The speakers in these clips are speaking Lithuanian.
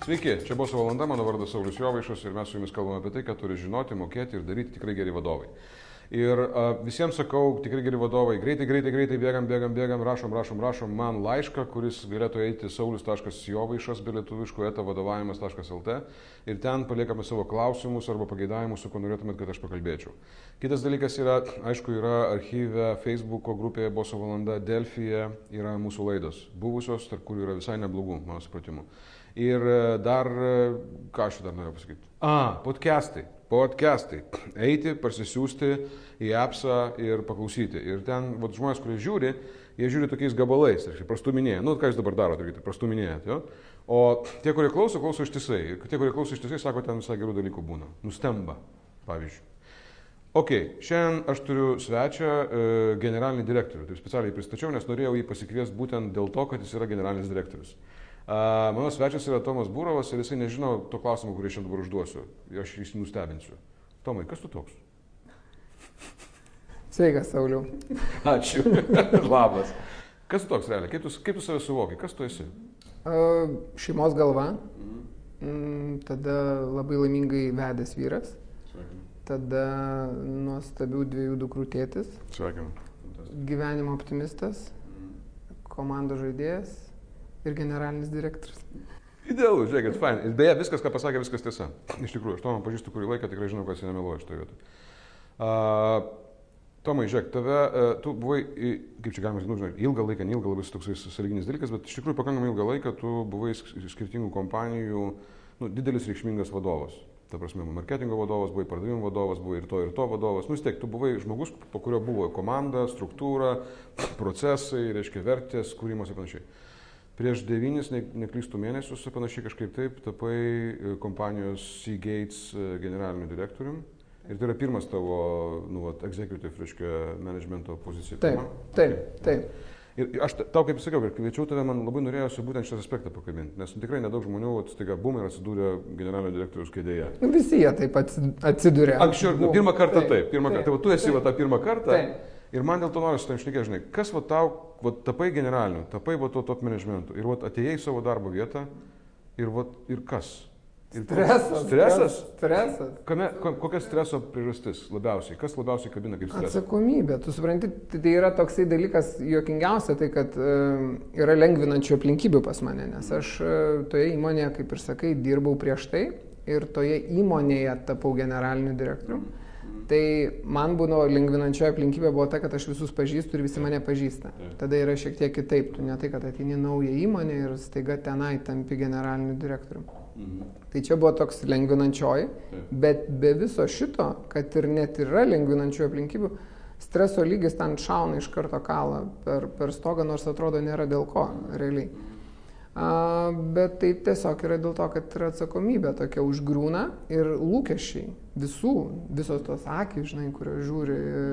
Sveiki, čia buvo valanda, mano vardas Saulis Jovaišas ir mes su jumis kalbame apie tai, ką turi žinoti, mokėti ir daryti tikrai geri vadovai. Ir a, visiems sakau, tikrai geri vadovai, greitai, greitai, greitai bėgam, bėgam, bėgam, rašom, rašom, rašom man laišką, kuris galėtų eiti saulis.jovaišas be lietuviško eta vadovavimas.lt ir ten paliekame savo klausimus arba pageidavimus, su kuo norėtumėt, kad aš pakalbėčiau. Kitas dalykas yra, aišku, yra archyve, Facebook'o grupėje Boso valanda, Delfyje yra mūsų laidos, buvusios, tarp kurių yra visai neblogų, mano supratimu. Ir e, dar, e, ką aš dar noriu pasakyti? A, podcastai. Podcastai. Eiti, parsisiųsti į appsą ir paklausyti. Ir ten, vad žmonės, kurie žiūri, jie žiūri tokiais gabalais, tai prastuminėja. Nu, ką jūs dabar darote, tai prastuminėjate. Jo? O tie, kurie klauso, klauso ištisai. Ir tie, kurie klauso ištisai, sako, ten visai gerų dalykų būna. Nustemba, pavyzdžiui. Ok, šiandien aš turiu svečią e, generalinį direktorių. Tai specialiai pristačiau, nes norėjau jį pasikviesti būtent dėl to, kad jis yra generalinis direktorius. Mano svečias yra Tomas Būrovas ir jisai nežino to klausimo, kurį šiandien dabar užduosiu. Aš jį nustebinsiu. Tomai, kas tu toks? Sveikas, Sauliau. Ačiū. Labas. Kas tu toks realiai? Kaip tu, kaip tu save suvoki? Kas tu esi? Šeimos galva. Mm, tada labai laimingai vedęs vyras. Sveikinu. Tada nuostabių dviejų dukrų tėtis. Sveikinu. Gyvenimo optimistas. Komandos žaidėjas ir generalinis direktorius. Idealu, žiūrėkit, fain. Ir beje, viskas, ką pasakė, viskas tiesa. Iš tikrųjų, aš Tomą pažįstu kurį laiką, tikrai žinau, kas nemeluoja šitoje vietoje. Uh, Tomai, žiūrėk, tave, uh, tu buvai, kaip čia galima, nu, žinai, ilgą laiką, neilgą labai toksai sąlyginis dalykas, bet iš tikrųjų pakankamai ilgą laiką tu buvai sk- skirtingų kompanijų, nu, didelis reikšmingas vadovas. Ta prasme, marketingo vadovas, buvai pardavimų vadovas, buvai ir to, ir to vadovas. Nu, vis tiek, tu buvai žmogus, po kurio buvo komanda, struktūra, procesai, reiškia, vertės, kūrimas ir panašiai. Prieš devynis, ne, neklystų mėnesius, panašiai kažkaip taip, tapai e, kompanijos Seagates e, generaliniu direktoriumi. Ir tai yra pirmas tavo, nu, vat, executive, reiškia, managemento pozicija. Taip, taip, taip. Ir aš ta- tau, kaip sakiau, ir kviečiau tave, man labai norėjosi būtent šitą aspektą pakabinti, nes nu, tikrai nedaug žmonių, staiga, bum, ir atsidūrė generalinio direktoriaus kėdėje. Visi jie taip atsi- atsiduria. Anksčiau, nu, pirmą kartą taip, pirmą taip, kartą, va, tu esi taip. va tą pirmą kartą. Taip. Ir man dėl to noriu su tavim šnekėti, žinai, kas va tau, va tapai generaliniu, tapai va to top managementu ir va atėjai į savo darbo vietą ir va ir kas? Ir Stresas. Stresas? Stresas. Kame, ko- kokia streso priežastis labiausiai? Kas labiausiai kabina kaip stresas? Atsakomybė, tu supranti, tai tai yra toksai dalykas, juokingiausia, tai kad e, yra lengvinančių aplinkybių pas mane, nes aš e, toje įmonėje, kaip ir sakai, dirbau prieš tai ir toje įmonėje tapau generaliniu direktoriumi. Tai man buvo lengvinančioji aplinkybė buvo ta, kad aš visus pažįstu ir visi mane pažįsta. Tada yra šiek tiek kitaip, tu ne tai, kad ateini į naują įmonę ir staiga tenai tampi generaliniu direktoriumi. Tai čia buvo toks lengvinančioji, bet be viso šito, kad ir net yra lengvinančių aplinkybių, streso lygis ten šauna iš karto kalą per, per stogą, nors atrodo nėra dėl ko realiai. A, bet tai tiesiog yra dėl to, kad yra atsakomybė tokia užgrūna ir lūkesčiai visų, visos tos akis, žinai, kurios žiūri e,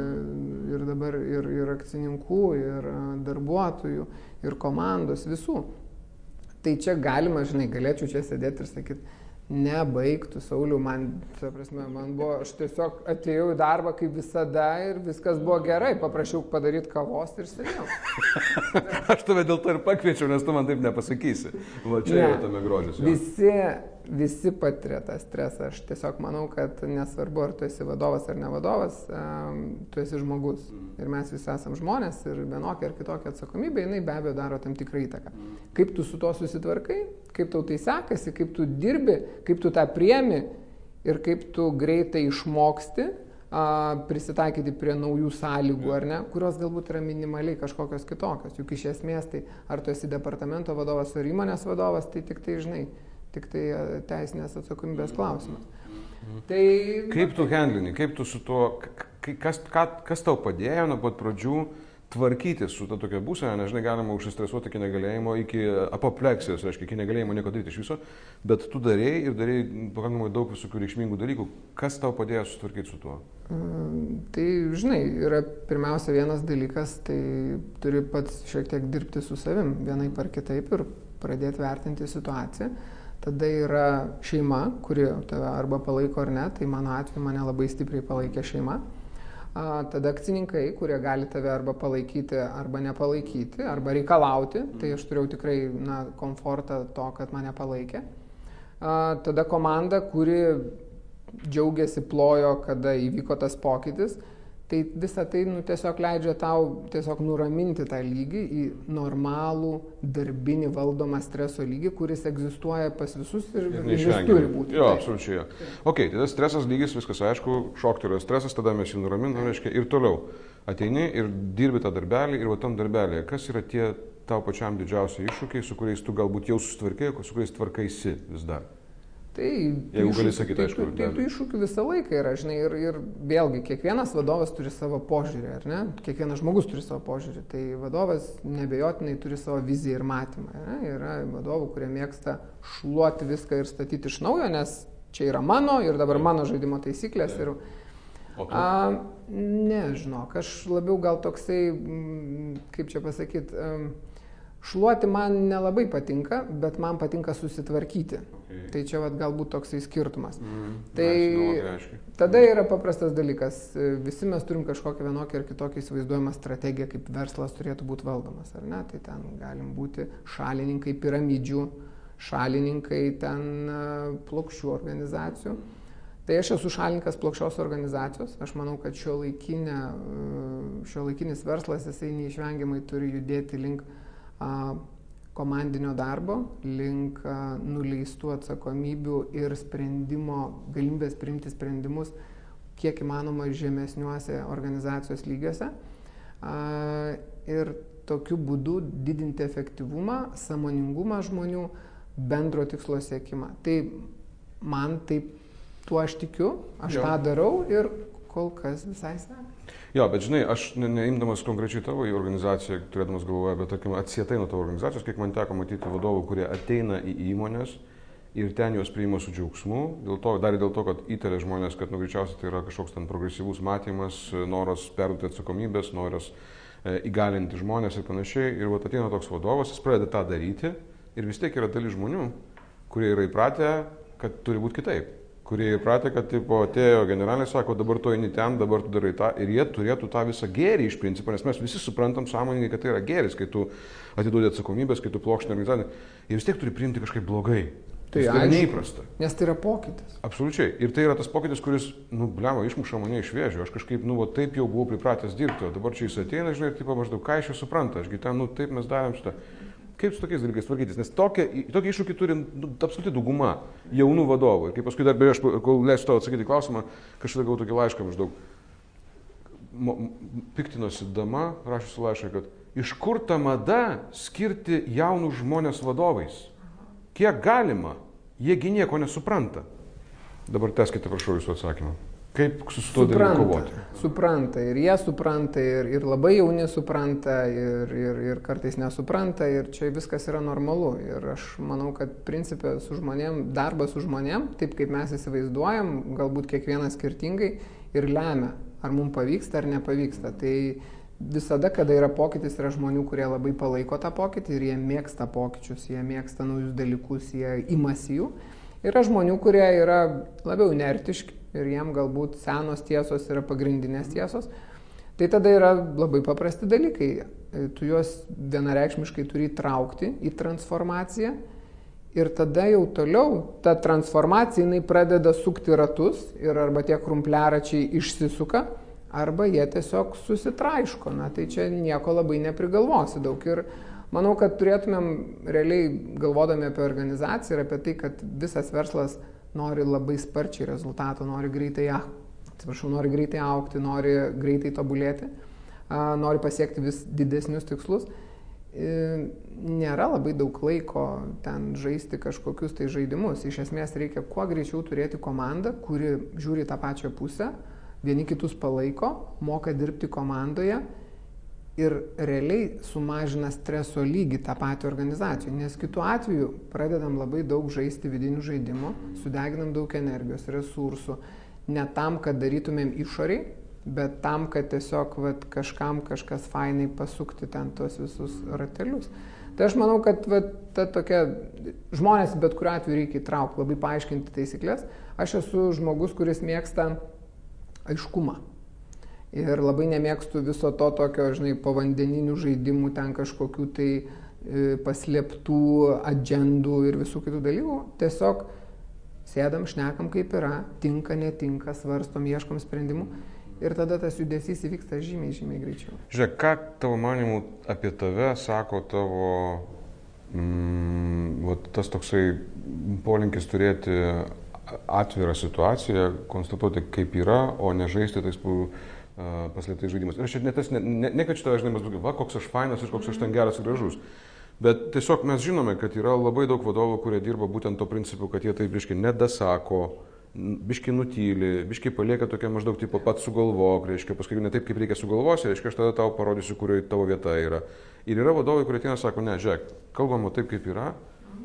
ir dabar ir, ir akcininkų, ir a, darbuotojų, ir komandos, visų. Tai čia galima, žinai, galėčiau čia sėdėti ir sakyti, nebaigtų, Sauliu, man, ta prasme, man buvo, aš tiesiog atėjau į darbą kaip visada ir viskas buvo gerai, paprašiau padaryti kavos ir sėdėjau. Aš tave dėl to ir pakviečiau, nes tu man taip nepasakysi. Va čia Ne. yra tame grožis. Visi, visi patiria tą stresą. Aš tiesiog manau, kad nesvarbu, ar tu esi vadovas ar ne vadovas, tu esi žmogus. Ir mes visi esame žmonės ir vienokia ar kitokia atsakomybė, jinai be abejo daro tam tikrą įtaką. Kaip tu su to susitvarkai, kaip tau tai sekasi, kaip tu dirbi, kaip tu tą priemi ir kaip tu greitai išmoksti prisitaikyti prie naujų sąlygų, ar ne, kurios galbūt yra minimaliai kažkokios kitokios. Juk iš esmės tai ar tu esi departamento vadovas ar įmonės vadovas, tai tik tai, žinai, tik tai a, teisinės atsakomybės klausimas. Tai Kaip tu handlini, kaip tu su tuo, kas, ką, kas tau padėjo nuo pat pradžių tvarkytis su ta tokia būsena, nežinai, galima užsistresuoti iki negalėjimo, iki apopleksijos, reiškia, iki negalėjimo nieko daryti iš viso, bet tu darėjai ir darėjai pakankamai daug visokių reikšmingų dalykų. Kas tau padėjo sutvarkyti su tuo? Mm, Tai, žinai, yra pirmiausia vienas dalykas, tai turi pats šiek tiek dirbti su savim, vienai par kitaip ir pradėti vertinti situaciją. Tada yra šeima, kuri tave arba palaiko ar ne, tai mano atveju mane labai stipriai palaikė šeima. Tada akcininkai, kurie gali tave arba palaikyti, arba nepalaikyti, arba reikalauti, tai aš turėjau tikrai na, komfortą to, kad mane palaikė. tada komanda, kuri džiaugiasi, plojo, kada įvyko tas pokytis. Tai visa tai nu, tiesiog leidžia tau tiesiog nuraminti tą lygį į normalų darbinį valdomą streso lygį, kuris egzistuoja pas visus ir, ir jis turi būti. Jo, absoliučiai. Ok, tai tas stresas lygis, viskas aišku, šokti yra stresas, tada mes jį nuraminam, reiškia, ir toliau ateini ir dirbi tą darbelį ir va tam darbelį, kas yra tie tau pačiam didžiausi iššūkiai, su kuriais tu galbūt jau susitvarkėjai, su kuriais tvarkaisi vis dar. Tai, Jeigu gali sakyti, aišku. Tai, tai tų iššūkių visą laiką yra, žinai, ir, ir vėlgi, kiekvienas vadovas turi savo požiūrį, ar ne? Kiekvienas žmogus turi savo požiūrį. Tai vadovas nebejotinai turi savo viziją ir matymą. Ne? Yra vadovų, kurie mėgsta šluoti viską ir statyti iš naujo, nes čia yra mano ir dabar mano žaidimo taisyklės. Ir, a, ne, žinok, aš labiau gal toksai, kaip čia pasakyti, Šluoti man nelabai patinka, bet man patinka susitvarkyti. Okay. Tai čia vat, galbūt toksai skirtumas. Mm, tai aišku, tada yra paprastas dalykas. Visi mes turim kažkokią vienokią ar kitokią įsivaizduojamą strategiją, kaip verslas turėtų būti valdomas, ar ne? Tai ten galim būti šalininkai piramidžių, šalininkai ten plokščių organizacijų. Tai aš esu šalininkas plokščios organizacijos. Aš manau, kad šio, laikinė, šio laikinis verslas jisai neišvengiamai turi judėti link uh, komandinio darbo, link nuleistų atsakomybių ir sprendimo, galimybės priimti sprendimus kiek įmanoma žemesniuose organizacijos lygiuose. Ir tokiu būdu didinti efektyvumą, samoningumą žmonių, bendro tikslo siekimą. Tai man taip, tuo aš tikiu, aš jo. tą darau ir kol kas visai sekasi. Jo, bet žinai, aš ne, neimdamas konkrečiai tavo į organizaciją, turėdamas galvoje, bet tarkim atsietai nuo tavo organizacijos, kiek man teko matyti vadovų, kurie ateina į įmonės ir ten juos priima su džiaugsmu, dėl to, dar ir dėl to, kad įtarė žmonės, kad nu, greičiausiai tai yra kažkoks ten progresyvus matymas, noras perduoti atsakomybės, noras e, įgalinti žmonės ir panašiai. Ir va ateina toks vadovas, jis pradeda tą daryti ir vis tiek yra dalis žmonių, kurie yra įpratę, kad turi būti kitaip kurie įpratę, kad tipo, atėjo generaliai, sako, dabar tu eini ten, dabar tu darai tą ir jie turėtų tą visą gėrį iš principo, nes mes visi suprantam sąmoningai, kad tai yra gėris, kai tu atiduodi atsakomybės, kai tu plokštinė organizacija, jie vis tiek turi priimti kažkaip blogai. Tai yra neįprasta. Nes tai yra pokytis. Absoliučiai. Ir tai yra tas pokytis, kuris, nu, blemo, išmuša mane iš vėžio. Aš kažkaip, nu, va, taip jau buvau pripratęs dirbti, o dabar čia jis ateina, žinai, ir taip maždaug, ką iš jo supranta, ašgi ten, nu, taip mes darėm šitą kaip su tokiais dalykais tvarkytis, nes tokia, tokį iššūkį turi nu, absoliuti dauguma jaunų vadovų. Ir kaip paskui dar, beje, aš kol leisiu tau atsakyti klausimą, kažkada gavau tokį laišką maždaug. Piktinosi dama, rašysiu laišką, kad iš kur ta mada skirti jaunus žmonės vadovais? Kiek galima? Jiegi nieko nesupranta. Dabar teskite, prašau, jūsų atsakymą. Kaip su to kovoti? Supranta ir jie supranta, ir, ir labai jauni supranta, ir, ir, ir kartais nesupranta, ir čia viskas yra normalu. Ir aš manau, kad principė su žmonėm, darbas su žmonėm, taip kaip mes įsivaizduojam, galbūt kiekvienas skirtingai ir lemia, ar mums pavyksta ar nepavyksta. Tai visada, kada yra pokytis, yra žmonių, kurie labai palaiko tą pokytį ir jie mėgsta pokyčius, jie mėgsta naujus dalykus, jie imasi jų. Yra žmonių, kurie yra labiau inertiški ir jiem galbūt senos tiesos yra pagrindinės tiesos. Tai tada yra labai paprasti dalykai. Tu juos vienareikšmiškai turi įtraukti į transformaciją ir tada jau toliau ta transformacija jinai pradeda sukti ratus ir arba tie krumpliaračiai išsisuka, arba jie tiesiog susitraiško. Na tai čia nieko labai neprigalvosi daug. Ir manau, kad turėtumėm realiai galvodami apie organizaciją ir apie tai, kad visas verslas nori labai sparčiai rezultato, nori greitai, atsiprašau, nori greitai aukti, nori greitai tobulėti, nori pasiekti vis didesnius tikslus. Nėra labai daug laiko ten žaisti kažkokius tai žaidimus. Iš esmės reikia kuo greičiau turėti komandą, kuri žiūri tą pačią pusę, vieni kitus palaiko, moka dirbti komandoje ir realiai sumažina streso lygį tą patį organizacijų, nes kitu atveju pradedam labai daug žaisti vidinių žaidimų, sudeginam daug energijos, resursų, ne tam, kad darytumėm išoriai, bet tam, kad tiesiog vat, kažkam kažkas fainai pasukti ten tos visus ratelius. Tai aš manau, kad vat, ta tokia, žmonės bet kuriuo atveju reikia įtraukti, labai paaiškinti taisyklės. Aš esu žmogus, kuris mėgsta aiškumą. Ir labai nemėgstu viso to tokio, žinai, povandeninių žaidimų, ten kažkokių tai e, paslėptų agendų ir visų kitų dalykų. Tiesiog sėdam, šnekam kaip yra, tinka, netinka, svarstom, ieškom sprendimų ir tada tas judesys įvyksta žymiai, žymiai greičiau. Žiūrėk, ką tavo manimų apie tave sako tavo, mm, tas toksai polinkis turėti atvirą situaciją, konstatuoti kaip yra, o ne žaisti tais paslėptais žaidimas. Ir aš ne tas, ne, ne, ne kad šitą žaidimas daugiau, va, koks aš fainas ir koks aš ten geras ir gražus. Bet tiesiog mes žinome, kad yra labai daug vadovų, kurie dirba būtent to principu, kad jie taip, reiškia, nedasako, biški nutyli, biški palieka tokia maždaug tipo pats sugalvok, reiškia, paskui ne taip, kaip reikia sugalvosi, reiškia, aš tada tau parodysiu, kurioje tavo vieta yra. Ir yra vadovai, kurie ateina ir sako, ne, žiūrėk, kalbama taip, kaip yra,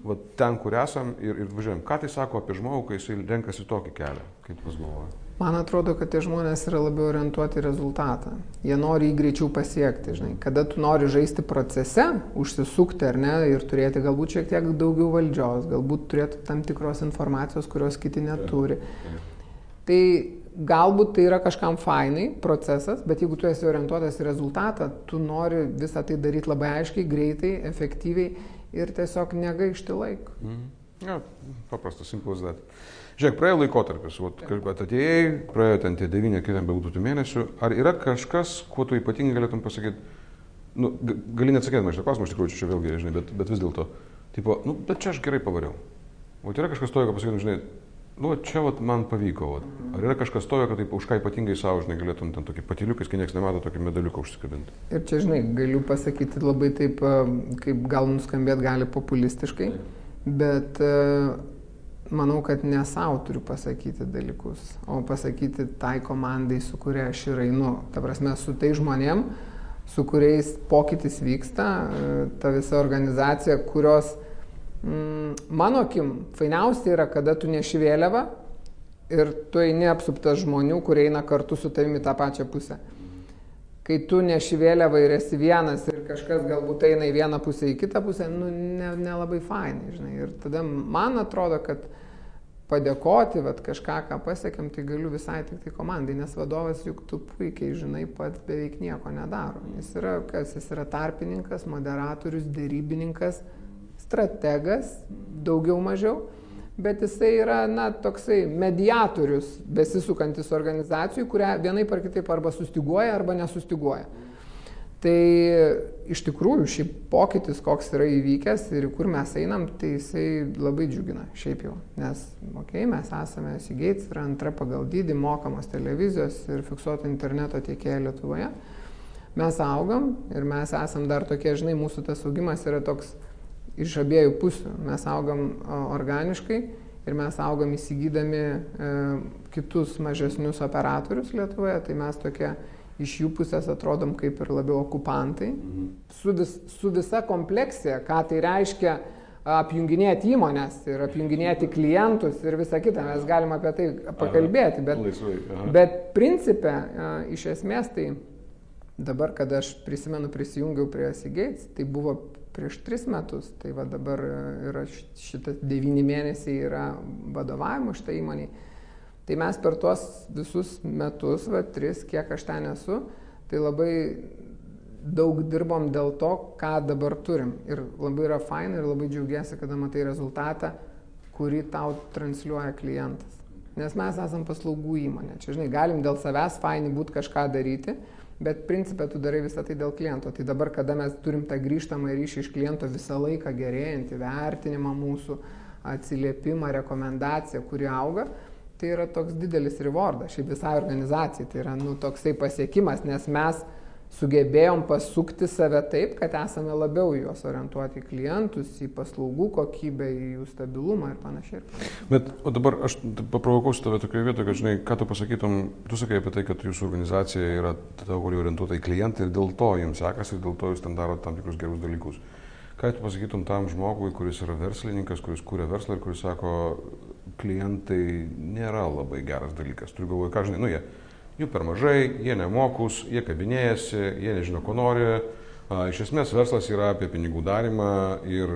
va, ten, kur esam ir, ir važiuojam. Ką tai sako apie žmogų, kai jisai renkasi tokį kelią, kaip jūs galvojate? Man atrodo, kad tie žmonės yra labiau orientuoti į rezultatą. Jie nori jį greičiau pasiekti, žinai. Kada tu nori žaisti procese, užsisukti ar ne ir turėti galbūt šiek tiek daugiau valdžios, galbūt turėti tam tikros informacijos, kurios kiti neturi. Tai galbūt tai yra kažkam fainai procesas, bet jeigu tu esi orientuotas į rezultatą, tu nori visą tai daryti labai aiškiai, greitai, efektyviai ir tiesiog negaišti laiko. Mm. Ja, paprastas, simplus dat. Žiūrėk, praėjo laikotarpis, kad atėjai, praėjo ten tie devyni, kitam bebūtų tų mėnesių. Ar yra kažkas, kuo tu ypatingai galėtum pasakyti, nu, gali neatsakyti man šitą klausimą, iš tikrųjų, čia vėlgi, žinai, bet, bet vis dėlto, tipo, nu, bet čia aš gerai pavariau. O yra kažkas tojo, kad pasakytum, žinai, nu, čia vat, man pavyko. Vat. Ar yra kažkas tojo, kad taip, už ką ypatingai savo, žinai, galėtum ten tokį patiliukas, kai niekas nemato tokį medaliuką užsikabinti. Ir čia, žinai, galiu pasakyti labai taip, kaip gal nuskambėt gali populistiškai, bet manau, kad ne savo turiu pasakyti dalykus, o pasakyti tai komandai, su kuria aš ir einu. Ta prasme, su tai žmonėm, su kuriais pokytis vyksta, ta visa organizacija, kurios, mano akim, fainiausia yra, kada tu neši vėliavą ir tu eini apsuptas žmonių, kurie eina kartu su tavimi tą pačią pusę kai tu neši vėliavą ir esi vienas ir kažkas galbūt eina į vieną pusę, į kitą pusę, nu, nelabai ne, ne fainai, žinai. Ir tada man atrodo, kad padėkoti, vat, kažką, ką pasiekėm, tai galiu visai tik tai komandai, nes vadovas juk tu puikiai žinai, pats beveik nieko nedaro. Jis yra, kas, jis yra tarpininkas, moderatorius, dėrybininkas, strategas, daugiau mažiau bet jisai yra, na, toksai mediatorius besisukantis organizacijų, kurią vienaip ar kitaip arba sustiguoja, arba nesustiguoja. Tai iš tikrųjų šį pokytis, koks yra įvykęs ir kur mes einam, tai jisai labai džiugina, šiaip jau. Nes, okei, okay, mes esame Seagates, yra antra pagal dydį mokamos televizijos ir fiksuoto interneto tiekėja Lietuvoje. Mes augam ir mes esam dar tokie, žinai, mūsų tas augimas yra toks iš abiejų pusių. Mes augam organiškai ir mes augam įsigydami e, kitus mažesnius operatorius Lietuvoje, tai mes tokie iš jų pusės atrodom kaip ir labiau okupantai. Mhm. Su, vis, su visa kompleksija, ką tai reiškia apjunginėti įmonės ir apjunginėti klientus ir visą kitą, mes galim apie tai pakalbėti, bet, Laisvai, bet principė, iš esmės tai dabar, kada aš prisimenu prisijungiau prie Seagates, tai buvo prieš tris metus, tai va dabar e, yra šitas devyni mėnesiai yra vadovavimo šitą įmonį. Tai mes per tuos visus metus, va tris, kiek aš ten esu, tai labai daug dirbom dėl to, ką dabar turim. Ir labai yra faina ir labai džiaugiasi, kada matai rezultatą, kurį tau transliuoja klientas. Nes mes esam paslaugų įmonė. Čia, žinai, galim dėl savęs faini būti kažką daryti, bet principė tu darai visą tai dėl kliento. Tai dabar, kada mes turim tą grįžtamą ryšį iš kliento visą laiką gerėjantį, vertinimą mūsų, atsiliepimą, rekomendaciją, kuri auga, tai yra toks didelis rewardas šiaip visai organizacijai. Tai yra nu, toksai pasiekimas, nes mes sugebėjom pasukti save taip, kad esame labiau juos orientuoti į klientus, į paslaugų kokybę, į jų stabilumą ir panašiai. Bet dabar aš paprovokausiu tave tokioje vietoje, kad žinai, ką tu pasakytum, tu sakai apie tai, kad jūsų organizacija yra daug orientuota į klientą ir dėl to jums sekasi ir dėl to jūs ten darote tam tikrus gerus dalykus. Ką tu pasakytum tam žmogui, kuris yra verslininkas, kuris kūrė verslą ir kuris sako, klientai nėra labai geras dalykas. Turiu galvoje, ką žinai, nu jie jų per mažai, jie nemokus, jie kabinėjasi, jie nežino, ko nori. A, iš esmės verslas yra apie pinigų darimą ir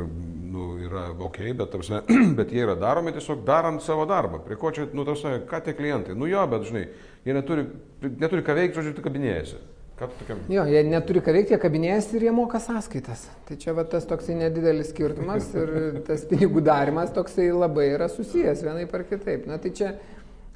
nu, yra ok, bet, tarpsime, bet jie yra daromi tiesiog darant savo darbą. Prie ko čia, nu, tarpsime, ką tie klientai? Nu jo, bet žinai, jie neturi, neturi ką veikti, žodžiu, tik kabinėjasi. Tokiam? Jo, jie neturi ką veikti, jie kabinėjasi ir jie moka sąskaitas. Tai čia va tas toksai nedidelis skirtumas ir tas pinigų darimas toksai labai yra susijęs vienaip ar kitaip. Na tai čia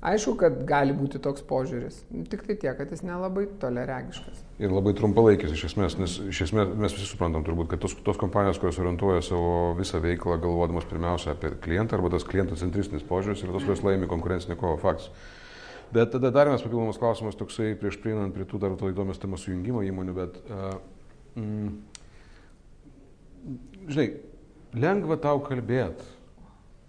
aišku, kad gali būti toks požiūris. Tik tai tiek, kad jis nelabai toleregiškas. Ir labai trumpalaikis iš esmės, nes iš esmės mes visi suprantam turbūt, kad tos, tos kompanijos, kurios orientuoja savo visą veiklą galvodamas pirmiausia apie klientą arba tas klientų centristinis požiūris ir tos, kurios laimi konkurencinį kovą faktas. Bet tada dar vienas papildomas klausimas, toksai prieš prieinant prie tų dar to įdomios temos sujungimo įmonių, bet, uh, mm, žinai, lengva tau kalbėti,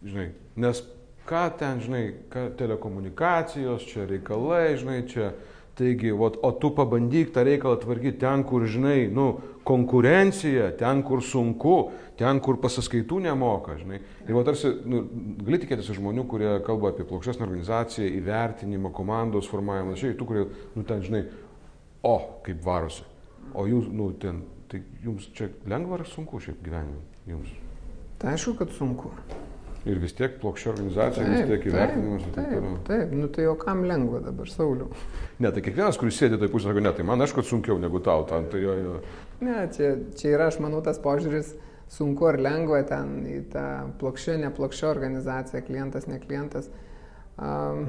žinai, nes ką ten, žinai, ką, telekomunikacijos, čia reikalai, žinai, čia, taigi, ot, o tu pabandyk tą reikalą tvarkyti ten, kur, žinai, nu, konkurencija, ten, kur sunku, ten, kur pasiskaitų nemoka, žinai. Ir va tarsi, nu, gali tikėtis iš žmonių, kurie kalba apie plokštesnę organizaciją, įvertinimą, komandos formavimą, šiai, tų, kurie, nu, ten, žinai, o, kaip varosi. O jūs, nu, ten, tai jums čia lengva ar sunku šiaip gyvenime jums? Tai aišku, kad sunku. Ir vis tiek plokščia organizacija, vis tiek įvertinimas. Taip, taip, taip, taip, nu tai jau kam lengva dabar, Sauliu. Ne, tai kiekvienas, kuris sėdi toj pusėje, sako, ne, tai man aišku, sunkiau negu tau, ten, tai jo, jo. Ne, čia, čia yra, aš manau, tas požiūris sunku ar lengva ten į tą plokščią, neplokščią organizaciją, klientas, ne klientas. Um,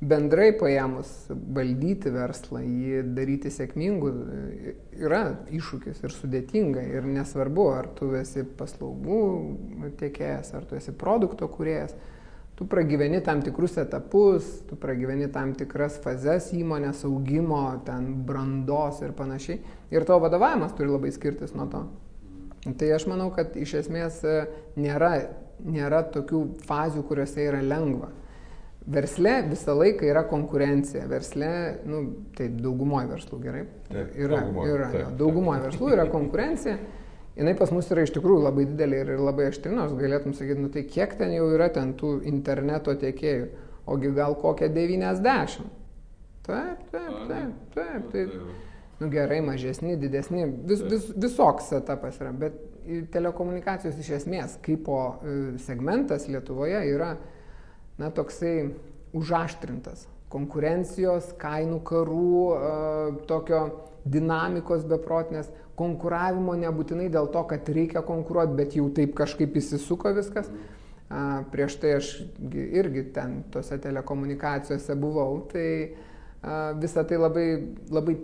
bendrai paėmus valdyti verslą, jį daryti sėkmingu yra iššūkis ir sudėtinga ir nesvarbu, ar tu esi paslaugų tiekėjas, ar tu esi produkto kuriejas. Tu pragyveni tam tikrus etapus, tu pragyveni tam tikras fazes įmonės augimo, ten brandos ir panašiai. Ir tavo vadovavimas turi labai skirtis nuo to. Tai aš manau, kad iš esmės nėra, nėra tokių fazių, kuriuose yra lengva. Versle visą laiką yra konkurencija. Versle, nu, taip, daugumoje verslų gerai. Taip, yra, daugumoj, yra, taip. daugumoje verslų yra konkurencija. Jinai pas mus yra iš tikrųjų labai didelė ir labai aštri, nors galėtum sakyti, nu tai kiek ten jau yra ten tų interneto tiekėjų, ogi gal kokia 90. Taip, taip, taip, taip. taip. Nu gerai, mažesni, didesni, vis, vis, visoks etapas yra, bet telekomunikacijos iš esmės kaip po segmentas Lietuvoje yra na, toksai užaštrintas. Konkurencijos, kainų karų, tokio dinamikos beprotinės, konkuravimo nebūtinai dėl to, kad reikia konkuruoti, bet jau taip kažkaip įsisuko viskas. A, prieš tai aš irgi ten tose telekomunikacijose buvau, tai a, visa tai labai, labai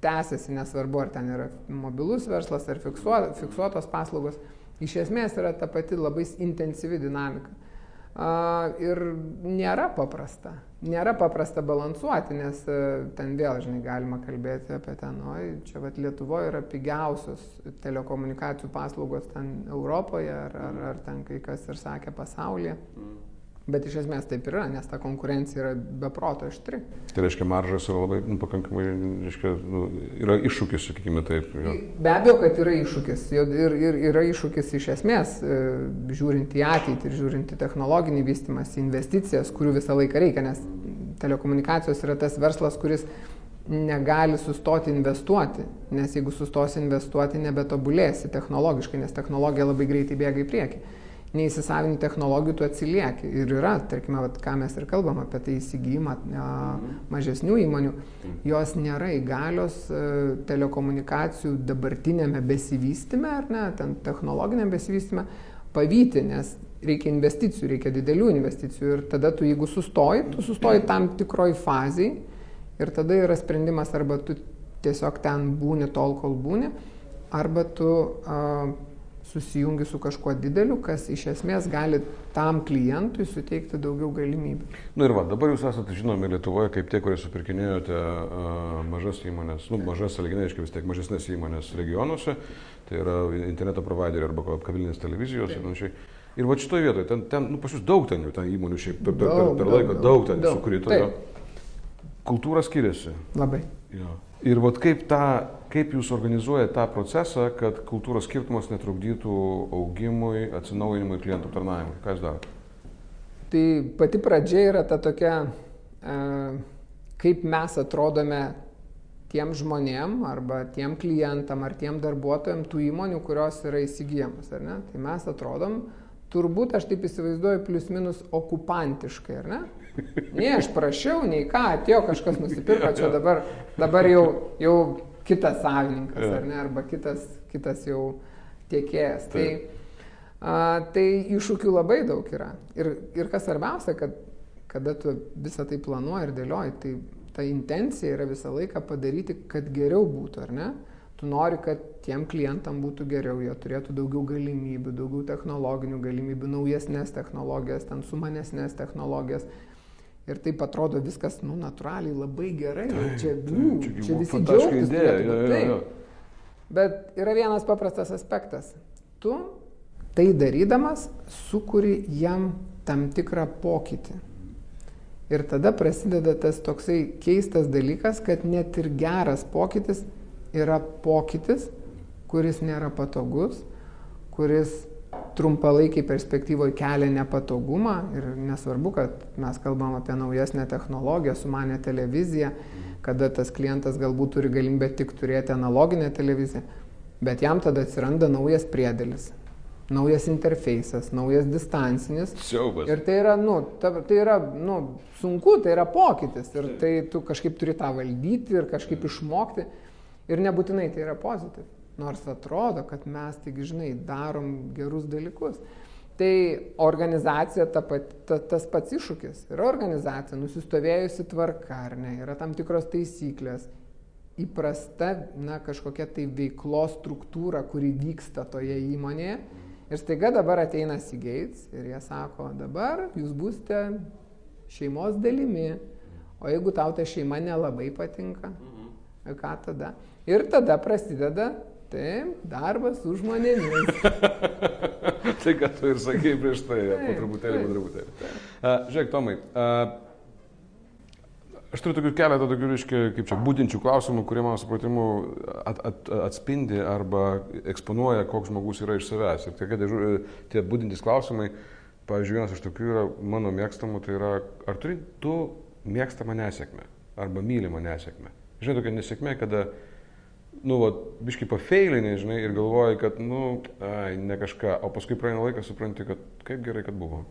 tęsiasi, nesvarbu, ar ten yra mobilus verslas ar fiksuo, fiksuotos paslaugos. Iš esmės yra ta pati labai intensyvi dinamika. Ir nėra paprasta. Nėra paprasta balansuoti, nes a, ten vėl, žinai, galima kalbėti apie ten, oi, čia vat Lietuvoje yra pigiausios telekomunikacijų paslaugos ten Europoje, ar, ar, ar ten kai kas ir sakė pasaulyje. Bet iš esmės taip yra, nes ta konkurencija yra beproto aštri. Tai reiškia, maržas yra labai, nu, pakankamai, reiškia, nu, yra iššūkis, sakykime taip. Jo. Be abejo, kad yra iššūkis. Ir, ir yra iššūkis iš esmės, e, žiūrint į ateitį žiūrint į technologinį vystimas, investicijas, kurių visą laiką reikia, nes telekomunikacijos yra tas verslas, kuris negali sustoti investuoti, nes jeigu sustosi investuoti, nebetobulėsi technologiškai, nes technologija labai greitai bėga į priekį neįsisavini technologijų, tu atsilieki. Ir yra, tarkime, vat, ką mes ir kalbam apie tai įsigijimą a, mažesnių įmonių, jos nėra įgalios a, telekomunikacijų dabartinėme besivystime, ar ne, ten technologinėme besivystime, pavyti, nes reikia investicijų, reikia didelių investicijų. Ir tada tu, jeigu sustoji, tu sustoji tam tikroj fazai ir tada yra sprendimas arba tu tiesiog ten būni tol, kol būni, arba tu a, susijungi su kažkuo dideliu, kas iš esmės gali tam klientui suteikti daugiau galimybių. Na nu ir va, dabar jūs esate žinomi Lietuvoje kaip tie, kurie supirkinėjote mažas įmonės, nu, mažas, saliginai, aiškiai vis tiek mažesnės įmonės regionuose, tai yra interneto provideriai arba kabelinės televizijos ir panašiai. Ir va šitoje vietoje, ten, ten nu, pas jūs daug ten jau ten įmonių šiaip per, per, per, per laiką, daug, daug ten sukrito. Kultūra skiriasi. Labai. Jo. Ir vat kaip, tą, kaip jūs organizuojate tą procesą, kad kultūros skirtumas netrukdytų augimui, atsinaujinimui ir klientų aptarnavimui? Ką jūs darote? Tai pati pradžia yra ta tokia, e, kaip mes atrodome tiem žmonėm arba tiem klientam ar tiem darbuotojam tų įmonių, kurios yra įsigijamas. Tai mes atrodom turbūt aš taip įsivaizduoju plius minus okupantiškai, ar ne? Ne, aš prašiau, nei ką, atėjo kažkas nusipirko, čia dabar, dabar jau, jau kitas savininkas, ar ne, arba kitas, kitas jau tiekėjas. Tai, a, tai iššūkių labai daug yra. Ir, ir kas svarbiausia, kad kada tu visą tai planuoji ir dėlioji, tai ta intencija yra visą laiką padaryti, kad geriau būtų, ar ne? Tu nori, kad tiem klientam būtų geriau, jie turėtų daugiau galimybių, daugiau technologinių galimybių, naujesnės technologijas, ten sumanesnės technologijas. Ir taip atrodo viskas, nu, natūraliai labai gerai. Tai, čia, nu, čia, čia visi džiaugiasi. idėja. Jo, jo, jo. Bet yra vienas paprastas aspektas. Tu tai darydamas sukuri jam tam tikrą pokytį. Ir tada prasideda tas toksai keistas dalykas, kad net ir geras pokytis yra pokytis, kuris nėra patogus, kuris trumpalaikiai perspektyvoje kelia nepatogumą ir nesvarbu, kad mes kalbam apie naujesnę technologiją, sumanę televiziją, kada tas klientas galbūt turi galimybę tik turėti analoginę televiziją, bet jam tada atsiranda naujas priedėlis, naujas interfejsas, naujas distancinis. Siaubas. Ir tai yra, nu, ta, tai yra, nu, sunku, tai yra pokytis ir tai tu kažkaip turi tą valdyti ir kažkaip išmokti ir nebūtinai tai yra pozityv. Nors atrodo, kad mes tik, žinai, darom gerus dalykus. Tai organizacija ta pat, ta, tas pats iššūkis. Yra organizacija, nusistovėjusi tvarka, ar ne, yra tam tikros taisyklės, įprasta, na, kažkokia tai veiklos struktūra, kuri vyksta toje įmonėje. Ir staiga dabar ateina Seagates ir jie sako, dabar jūs būsite šeimos dalimi, o jeigu tau ta šeima nelabai patinka, ką tada? Ir tada prasideda Taip, darbas su žmonėmis. tai, ką tu ir sakei prieš tai, taip, po truputėlį, po truputėlį. Uh, žiūrėk, Tomai, uh, aš turiu tokių keletą tokių, reiškia, kaip čia, būdinčių klausimų, kurie mano supratimu at, at, atspindi arba eksponuoja, koks žmogus yra iš savęs. Ir tie, tie būdintys klausimai, pavyzdžiui, vienas iš tokių yra mano mėgstamų, tai yra, ar turi tu mėgstamą nesėkmę arba mylimą nesėkmę. Žinai, tokia nesėkmė, kada nu, va, biškai pafeilinai, žinai, ir galvoji, kad, nu, ai, ne kažką, o paskui praeina laikas, supranti, kad kaip gerai, kad buvo.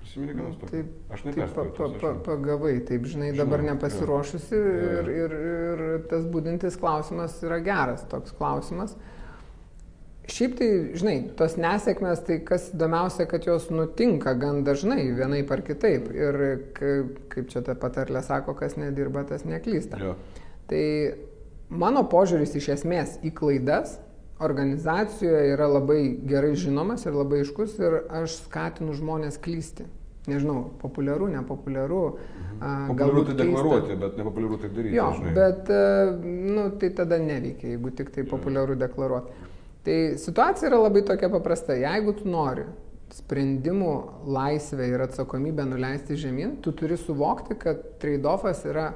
Prisimeni, kad nu, taip, aš taip pa, pa, pa, pagavai, taip, žinai, dabar nepasiruošusi ja. ir, ir, ir tas būdintis klausimas yra geras toks klausimas. Šiaip tai, žinai, tos nesėkmės, tai kas įdomiausia, kad jos nutinka gan dažnai, vienaip ar kitaip. Ir kaip, čia ta patarlė sako, kas nedirba, tas neklysta. Ja. Tai Mano požiūris iš esmės į klaidas organizacijoje yra labai gerai žinomas ir labai iškus ir aš skatinu žmonės klysti. Nežinau, populiaru, nepopuliaru. Mhm. Populiaru tai deklaruoti, bet nepopuliaru tai daryti. Jo, žinai. bet e, nu, tai tada neveikia, jeigu tik tai populiaru deklaruoti. Tai situacija yra labai tokia paprasta. Jeigu tu nori sprendimų laisvę ir atsakomybę nuleisti žemyn, tu turi suvokti, kad trade-offas yra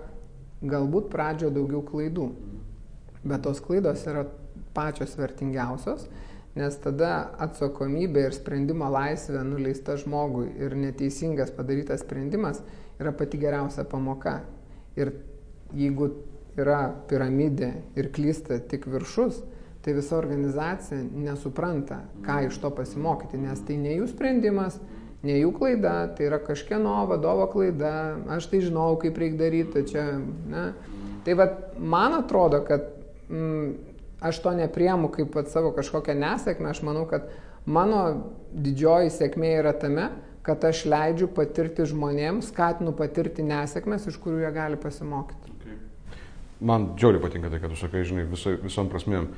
galbūt pradžio daugiau klaidų. Bet tos klaidos yra pačios vertingiausios, nes tada atsakomybė ir sprendimo laisvė nuleista žmogui ir neteisingas padarytas sprendimas yra pati geriausia pamoka. Ir jeigu yra piramidė ir klysta tik viršus, tai visa organizacija nesupranta, ką iš to pasimokyti, nes tai ne jų sprendimas, ne jų klaida, tai yra kažkieno vadovo klaida, aš tai žinau, kaip reikia daryti, čia, ne. Tai vad, man atrodo, kad mm, aš to nepriemu kaip pat savo kažkokią nesėkmę, aš manau, kad mano didžioji sėkmė yra tame, kad aš leidžiu patirti žmonėms, skatinu patirti nesėkmės, iš kurių jie gali pasimokyti. Okay. Man džiaugiai patinka tai, kad tu sakai, žinai, viso, visom prasmėm,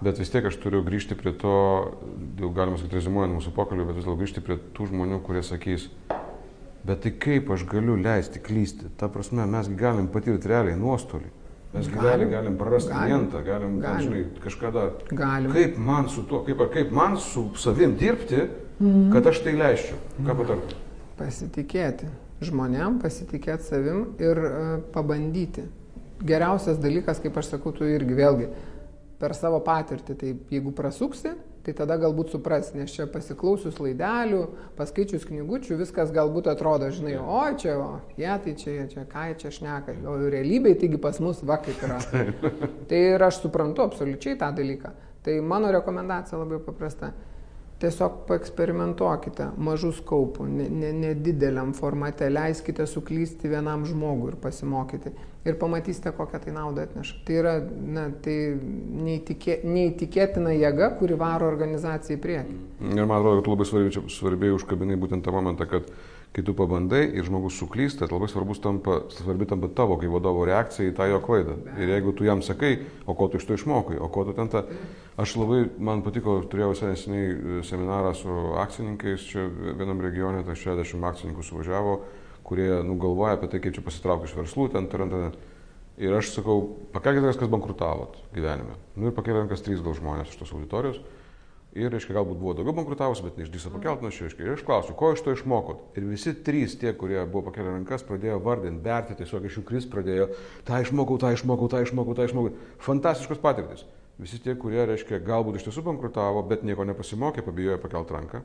bet vis tiek aš turiu grįžti prie to, jau galima sakyti, rezimuojant mūsų pokalbį, bet vis dėlto grįžti prie tų žmonių, kurie sakys, bet tai kaip aš galiu leisti klysti, ta prasme, mes galim patirti realiai nuostolį. Mes galim, galim prarasti galim, klientą, galim, galim. žinai, kažkada. Galim. Kaip man su tuo, kaip, kaip man su savim dirbti, mm. kad aš tai leisčiau? Ką patartum? Pasitikėti žmonėm, pasitikėti savim ir uh, pabandyti. Geriausias dalykas, kaip aš sakau, tu irgi vėlgi per savo patirtį, tai jeigu prasuksi, tai tada galbūt supras, nes čia pasiklausius laidelių, paskaičius knygučių, viskas galbūt atrodo, žinai, o čia, o jie tai čia, čia ką čia šneka, o realybėje taigi pas mus va kaip yra. tai ir aš suprantu absoliučiai tą dalyką. Tai mano rekomendacija labai paprasta. Tiesiog paeksperimentuokite mažu skaupu, nedideliam ne, ne formate, leiskite suklysti vienam žmogui ir pasimokyti. Ir pamatysite, kokią tai naudą atneša. Tai yra na, tai neįtikė, neįtikėtina jėga, kuri varo organizaciją į priekį. Ir man atrodo, kad labai svarbiai, svarbiai užkabinai būtent tą momentą, kad kai tu pabandai ir žmogus suklysta, tai labai svarbus tampa, svarbi tampa tavo kaip vadovo reakcija į tą jo klaidą. Ir jeigu tu jam sakai, o ko tu iš to išmokai, o ko tu ten ta... Aš labai, man patiko, turėjau neseniai e, seminarą su akcininkais, čia vienam regione, tai 60 akcininkų suvažiavo, kurie nugalvoja apie tai, kaip čia pasitraukti iš verslų, ten, ten. Ir aš sakau, pakelkite, kas bankrutavot gyvenime. Nu ir pakelkite rankas trys gal žmonės iš tos auditorijos. Ir, reiškia, galbūt buvo daugiau bankrutavusi, bet neišdrįso pakelt nuo šio, reiškia. Ir aš klausiu, ko iš to išmokot? Ir visi trys tie, kurie buvo pakelę rankas, pradėjo vardinti, berti, tiesiog iš jų kris pradėjo, tą išmokau, tą išmokau, tą išmokau, tą išmokau. Fantastiškos patirtis. Visi tie, kurie, reiškia, galbūt iš tiesų bankrutavo, bet nieko nepasimokė, pabijojo pakelt ranką.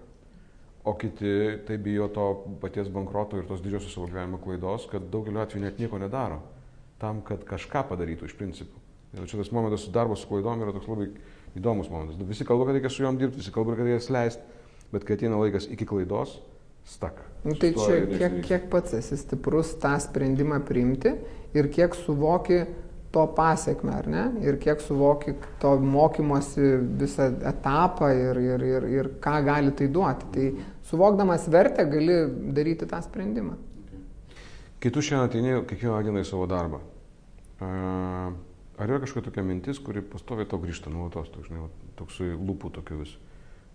O kiti tai bijo to paties bankroto ir tos didžiosios savo gyvenimo klaidos, kad daugeliu atveju net nieko nedaro. Tam, kad kažką padarytų iš principų. Ir čia tas momentas su darbo su klaidom yra toks labai įdomus momentas. Visi kalba, kad reikia su juom dirbti, visi kalba, kad reikia leisti, bet kai ateina laikas iki klaidos, stak. Nu, tai čia kiek, kiek pats esi stiprus tą sprendimą priimti ir kiek suvoki to pasiekme, ar ne? Ir kiek suvoki to mokymosi visą etapą ir, ir, ir, ir ką gali tai duoti. Tai suvokdamas vertę gali daryti tą sprendimą. Kai tu šiandien ateini kiekvieną dieną į savo darbą, Ar yra kažkokia tokia mintis, kuri pastoviai to grįžta nuolatos, toks, žinai, toksai lūpų tokių vis.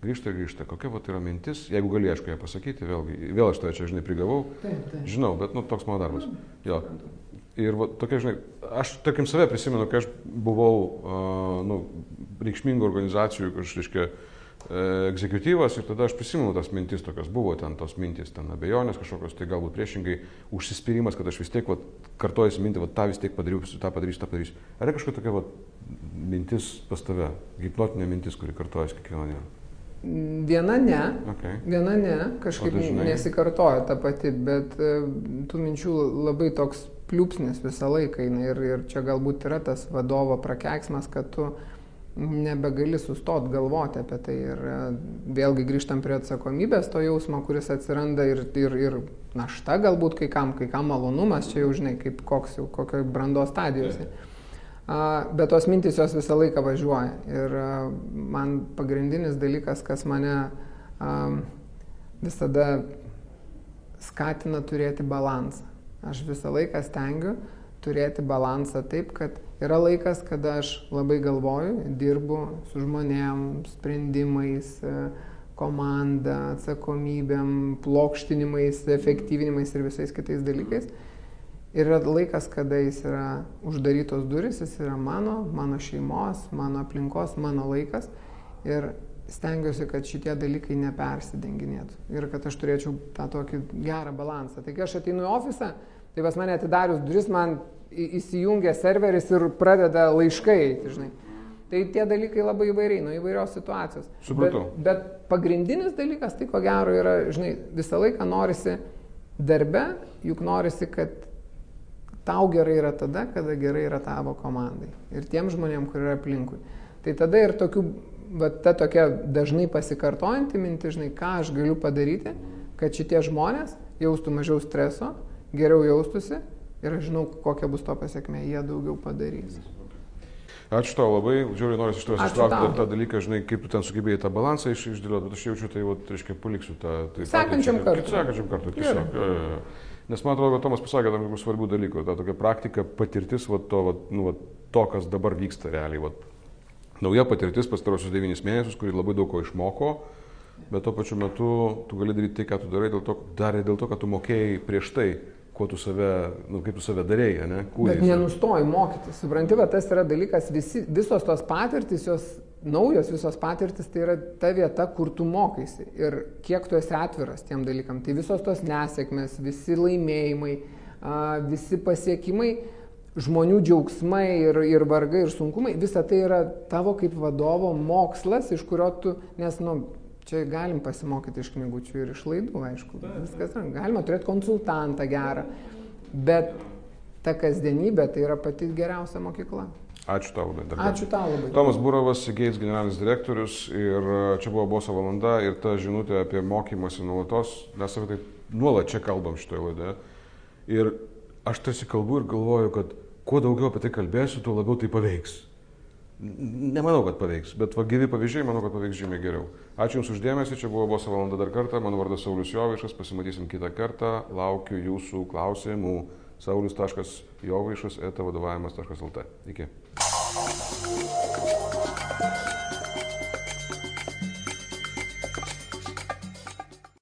Grįžta ir grįžta. Kokia va tai yra mintis, jeigu gali, aišku, ją pasakyti, vėlgi, vėl aš to čia, žinai, prigavau. Taip, taip. Žinau, bet, nu, toks mano darbas. Jo. Ir va, tokia, žinai, aš, tarkim, save prisimenu, kai aš buvau, uh, nu, reikšmingų organizacijų, kažkaip, reiškia, egzekutyvas ir tada aš prisimenu tas mintis tokios, buvo ten tos mintis, ten abejonės kažkokios, tai galbūt priešingai užsispyrimas, kad aš vis tiek vat, kartuojuosi mintį, vat, tą vis tiek padarysiu, tą padarysiu, tą padarysiu. Ar yra kažkokia tokia vat, mintis pas tave, hipnotinė mintis, kuri kartuojasi kiekvieną dieną? Viena ne, okay. viena ne, kažkaip nesikartoja ta pati, bet e, tų minčių labai toks pliūpsnis visą laiką ir, ir čia galbūt yra tas vadovo prakeiksmas, kad tu nebegali sustot galvoti apie tai. Ir e, vėlgi grįžtam prie atsakomybės to jausmo, kuris atsiranda ir, ir, ir našta galbūt kai kam, kai kam malonumas, čia jau žinai, kaip koks jau, kokio brandos stadijose. Bet tos mintis jos visą laiką važiuoja. Ir e, man pagrindinis dalykas, kas mane visada skatina turėti balansą. Aš visą laiką stengiu turėti balansą taip, kad yra laikas, kada aš labai galvoju, dirbu su žmonėm, sprendimais, e, komanda, atsakomybėm, plokštinimais, efektyvinimais ir visais kitais dalykais. Ir yra laikas, kada jis yra uždarytos duris, jis yra mano, mano šeimos, mano aplinkos, mano laikas. Ir stengiuosi, kad šitie dalykai nepersidenginėtų. Ir kad aš turėčiau tą tokį gerą balansą. Tai kai aš ateinu į ofisą, Tai pas mane atidarius duris, man įsijungia serveris ir pradeda laiškai, žinai. Tai tie dalykai labai įvairiai, nuo įvairios situacijos. Supratau. Bet, bet pagrindinis dalykas, tai ko gero yra, žinai, visą laiką norisi darbe, juk norisi, kad tau gerai yra tada, kada gerai yra tavo komandai. Ir tiem žmonėm, kur yra aplinkui. Tai tada ir tokių, va, ta tokia dažnai pasikartojanti mintis, žinai, ką aš galiu padaryti, kad šitie žmonės jaustų mažiau streso, geriau jaustųsi ir aš žinau, kokia bus to pasiekmė, jie daugiau padarys. Ačiū tau labai, žiūrėjau, noriu iš tavęs ištraukti tą dalyką, žinai, kaip tu ten sugebėjai tą balansą iš, išdėlioti, bet aš jaučiu, tai, va, reiškia, paliksiu tą... Tai sekančiam kartui. Sekančiam kartui, tiesiog. Jo. Nes man atrodo, kad Tomas pasakė tam tikrų svarbių dalykų, ta tokia praktika, patirtis, va, to, va, nu, va, to, kas dabar vyksta realiai. Va. Nauja patirtis pastarosius devynis mėnesius, kuri labai daug ko išmoko, bet tuo pačiu metu tu gali daryti tai, ką tu darai, dėl to, darė dėl to, kad tu mokėjai prieš tai kuo tu save, nu, kaip tu save darėjai, ne? Kūrėjai. Bet nenustoji mokytis, supranti, bet tas yra dalykas, visi, visos tos patirtis, jos naujos visos patirtis, tai yra ta vieta, kur tu mokaisi ir kiek tu esi atviras tiem dalykam. Tai visos tos nesėkmės, visi laimėjimai, visi pasiekimai, žmonių džiaugsmai ir, ir vargai ir sunkumai, visa tai yra tavo kaip vadovo mokslas, iš kurio tu, nes, nu, Čia galim pasimokyti iš knygučių ir iš laidų, aišku. Viskas, galima turėti konsultantą gerą, bet ta kasdienybė tai yra pati geriausia mokykla. Ačiū tau, dar. Ačiū tau labai. Tomas Burovas, Gates generalinis direktorius ir e, čia buvo boso valanda ir ta žinutė apie mokymąsi nuolatos, mes apie tai nuolat čia kalbam šitoje laidoje. Ir aš tarsi kalbu ir galvoju, kad kuo daugiau apie tai kalbėsiu, tuo labiau tai paveiks. Nemanau, kad paveiks, bet va gyvi pavyzdžiai, manau, kad paveiks žymiai geriau. Ačiū Jums uždėmesi, čia buvo boso valanda dar kartą, mano vardas Saulis Jovišas, pasimatysim kitą kartą, laukiu Jūsų klausimų. saulis.jovaišas etavadovavimas.lt. Iki.